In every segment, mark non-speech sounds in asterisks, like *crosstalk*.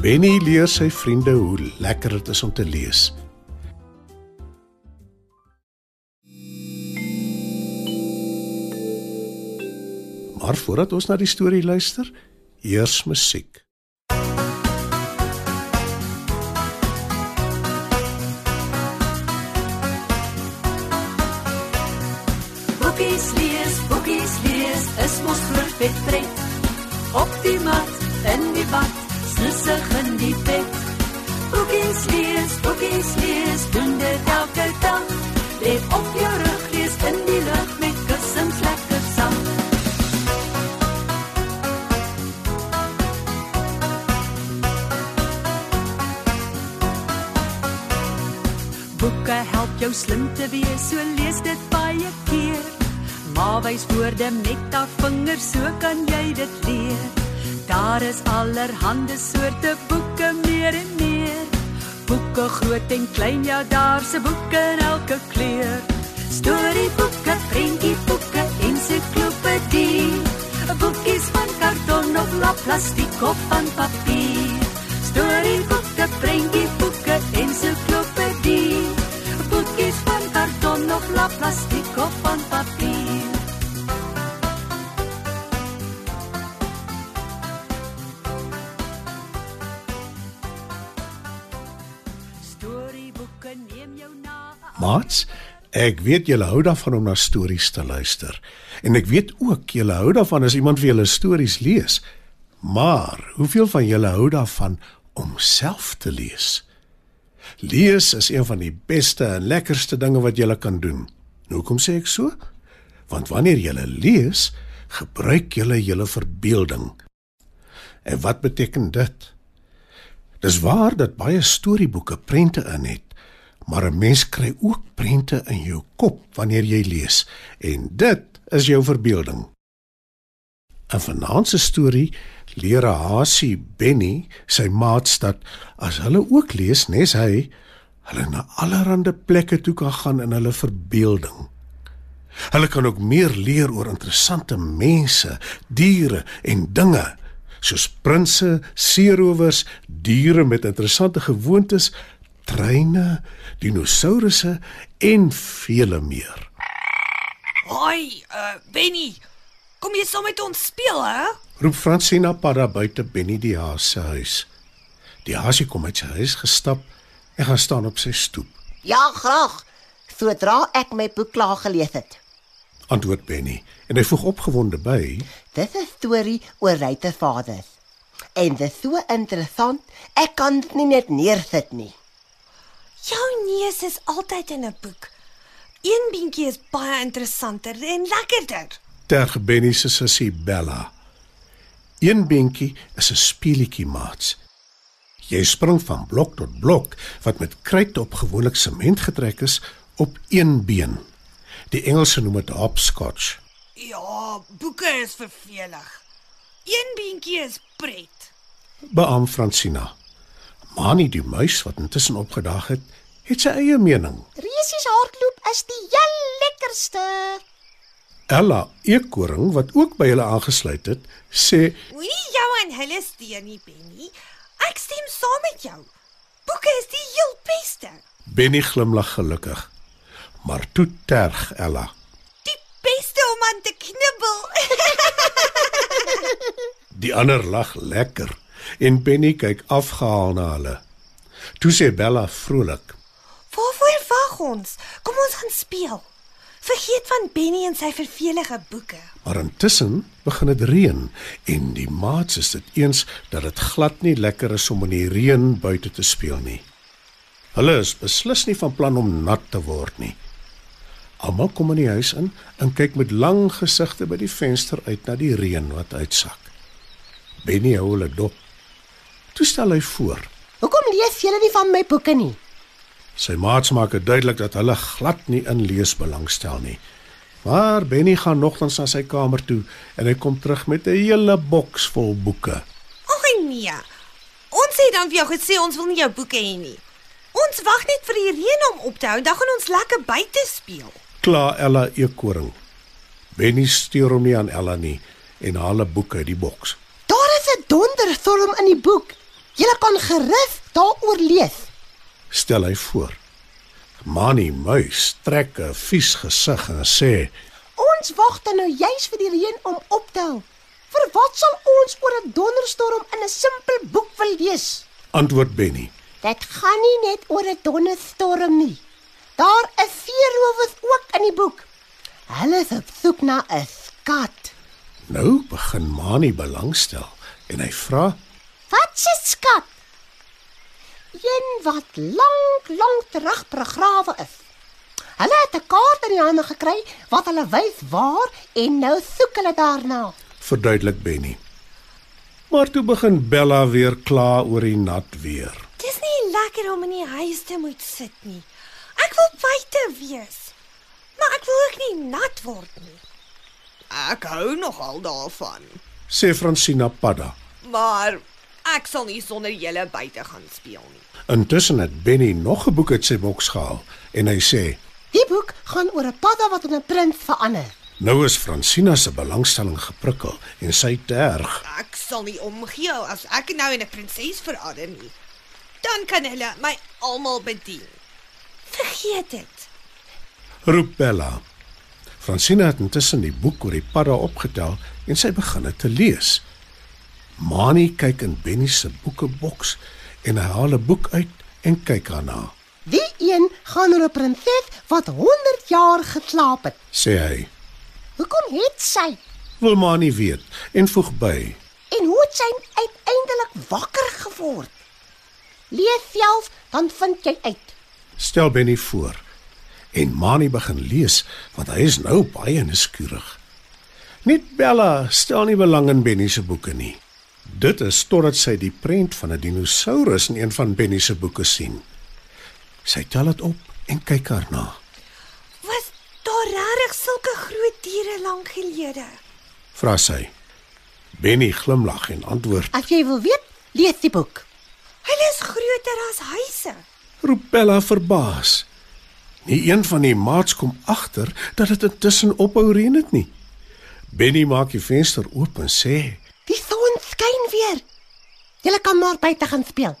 Benny leer sy vriende hoe lekker dit is om te lees. Maar voordat ons na die storie luister, eers musiek. Boekies lees, boekies lees, is mos groot pret. Op die mat, in die bad, snusig in die bed. Boekies lees, boekies lees, doen dit elke dag. Lê op jou rug, lees in die lug met kussings lekker sag. Boeke help jou slim te wees, so lees dit baie keer. Maar wys woorde met haar vingers, so kan jy dit leer. Daar is allerhande soorte boeke meer en meer. Boeke groot en klein, ja, daar's 'n boek in elke kleur. Storieboeke, prentjieboeke, ensiklopedie. Boekies van karton of lap plastiek of van papier. Storieboeke, prentjieboeke, Maats, ek weet julle hou daarvan om na stories te luister. En ek weet ook julle hou daarvan as iemand vir julle stories lees. Maar hoeveel van julle hou daarvan om self te lees? Lees is een van die beste en lekkerste dinge wat jy kan doen. Nou, Hoekom sê ek so? Want wanneer jy lees, gebruik jy jou verbeelding. En wat beteken dit? Dis waar dat baie storieboeke prente in het, maar 'n mens kry ook prente in jou kop wanneer jy lees en dit is jou verbeelding. In vanaand se storie leer 'n hasie Benny sy maats dat as hulle ook lees, nes hy, hulle na allerlei plekke toe kan gaan in hulle verbeelding. Hulle kan ook meer leer oor interessante mense, diere en dinge, soos prinses, seerowers, diere met interessante gewoontes, treine, dinosourusse en vele meer. Hoi, uh Benny. Kom jy saam met ons speel, hè? Roep Francina Padda buite Benny die haas se huis. Die haasie kom uit sy huis gestap en gaan staan op sy stoep. Ja, graag. Sodra ek my boek klaar gelees het. Antwoord Benny en hy voeg opgewonde by: Dit is 'n storie oor ruitervaders. En dit is so interessant, ek kan dit nie net neersit nie. Jou neus is altyd in 'n boek. Een beentjie is baie interessanter en lekkerder. Terg Benny se sussie Bella. Een beentjie is 'n speelietjie maats. Jy spring van blok tot blok wat met kruit op gewoonlik sement getrek is op een been. Die Engelse noem dit hopscotch. Ja, boeke is vervelig. Een beentjie is pret. Beam Francina. Mani die muis wat intussen opgedaag het, het sy eie mening. Resies hardloop is die heel lekkerste. Ella Eekoring wat ook by hulle aangesluit het, sê Moenie jou en hulle steen nie, Benny. Ek stem saam met jou. Boeke is die heel beste. Benny glimlag gelukkig. Maar toe terg Ella. Die beste om aan te knibbel. *laughs* Die ander lag lekker en Benny kyk afgehaal na hulle. Toe sê Bella vrolik: Waarvoor wag ons? Kom ons gaan speel. Vergeet van Benny en sy vervelige boeke. Maar intussen begin dit reën en die maats is dit eens dat dit glad nie lekker is om in die reën buite te speel nie. Hulle is beslis nie van plan om nat te word nie. Almal kom in die huis in en kyk met lang gesigte by die venster uit na die reën wat uitsak. Benny hou hulle dop. Toe stel hy voor: Hoekom lees julle nie van my boeke nie? Sy maats maak dit duidelik dat hulle glad nie in lees belangstel nie. Maar Benny gaan nogtans na sy kamer toe en hy kom terug met 'n hele boks vol boeke. Ag nee. Ons het dan vir jou gesê ons wil nie jou boeke hê nie. Ons wag net vir die reën om op te hou, dan gaan ons lekker buite speel. Kla Ella Ekoring. Benny steur hom nie aan Ella nie en haal 'n boek uit die boks. Daar is 'n donderstorm in die boek. Julle kan gerus daaroor lees. Stel hy voor. Mani muis trek 'n vies gesig en sê: Ons wag dan nou juis vir die reën om op te hou. Vir wat sal ons oor 'n donderstorm in 'n simpel boek wil lees? Antwoord Benny. Dit gaan nie net oor 'n donderstorm nie. Daar is seerowers ook in die boek. Hulle is op soek na 'n skat. Nou begin Mani belangstel en hy vra: 'n skat. Een wat lank, lank terug begrawe is. Hulle het 'n kaart in die hande gekry wat hulle wys waar en nou soek hulle daarna. verduidelik Benny. Maar toe begin Bella weer kla oor die nat weer. Dis nie lekker om in die huis te moet sit nie. Ek wil buite wees. Maar ek wil ook nie nat word nie. Ek hou nogal daarvan. Sê Francina Padda. Maar ek sal nie sonder julle buite gaan speel nie. Intussen het Benny nog 'n boek uit sy boks gehaal en hy sê: Die boek gaan oor 'n padda wat in 'n prins verander. "Nou is Francina se belangstelling geprikkel en sy terg. Ek sal nie omgee as ek nou in 'n prinses verander nie. Dan kan hulle my almal bedien. Vergeet dit. Roep Bella. Francina het intussen die boek oor die padda opgetel en sy begin dit te lees. Mani kyk in Benny se boekeboks en hy haal 'n boek uit en kyk daarna. Die een gaan oor 'n prinses wat 100 jaar geslaap het. Sê hy: Hoekom het sy? "Wil Mani weet en voeg by: En hoe het sy uiteindelik wakker geword? Lees self, dan vind jy uit. Stel Benny voor. En Mani begin lees want hy is nou baie nuuskierig. Net Bella stel nie belang in Benny se boeke nie. Dit is totdat sy die prent van 'n dinosourus in een van Benny se boeke sien. Sy tel dit op en kyk daarna. Was daar regtig sulke groot diere lank gelede? Vra sy. Benny glimlag en antwoord: As jy wil weet, lees die boek. Hulle is groter as huise. "Roep Bella verbaas. Nie een van die maats kom agter dat dit intussen ophou reën het nie." Benny maak die venster oop en sê: skyn weer. Julle kan maar buite gaan speel.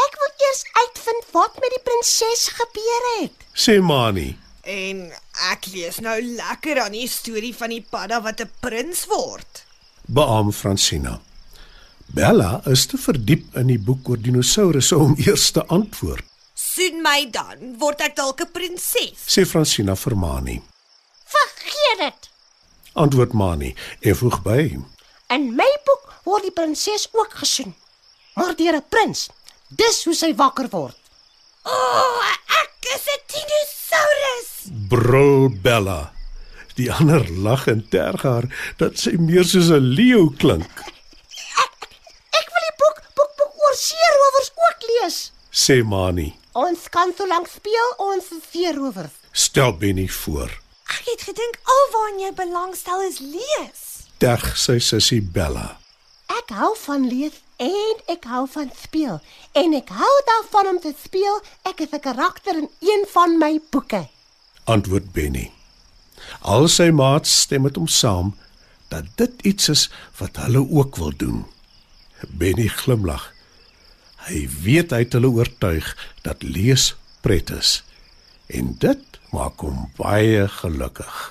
Ek wil eers uitvind wat met die prinses gebeur het. "Sê Mani, En ek lees nou lekker aan die storie van die padda wat 'n prins word. beamoen Francina. Bella is te verdiep in die boek oor dinosourusse om eers te antwoord, Soen my dan, word ek dalk 'n prinses. sê Francina vir Mani. Vergeet dit. Antwoord Mani en voeg by: In my word die prinses ook gesien, maar deur 'n prins. Dis hoe sy wakker word. O, oh, ek is 'n dinosaurus. brul Bella. Die ander lag en terg haar dat sy meer soos 'n leeu klink, *laughs* Ek wil die boek boek boek oor seerowers ook lees. sê Mani. Ons kan so lank speel ons seerowers. Stel Benny voor. Ek het gedink alwaar jy belangstel is lees. Terg sy sussie Bella. Ek hou van lees en ek hou van speel en ek hou daarvan om te speel. Ek is 'n karakter in een van my boeke. Antwoord Benny. Al sy maats stem met hom saam dat dit iets is wat hulle ook wil doen. Benny glimlag. Hy weet hy het hulle oortuig dat lees pret is en dit maak hom baie gelukkig.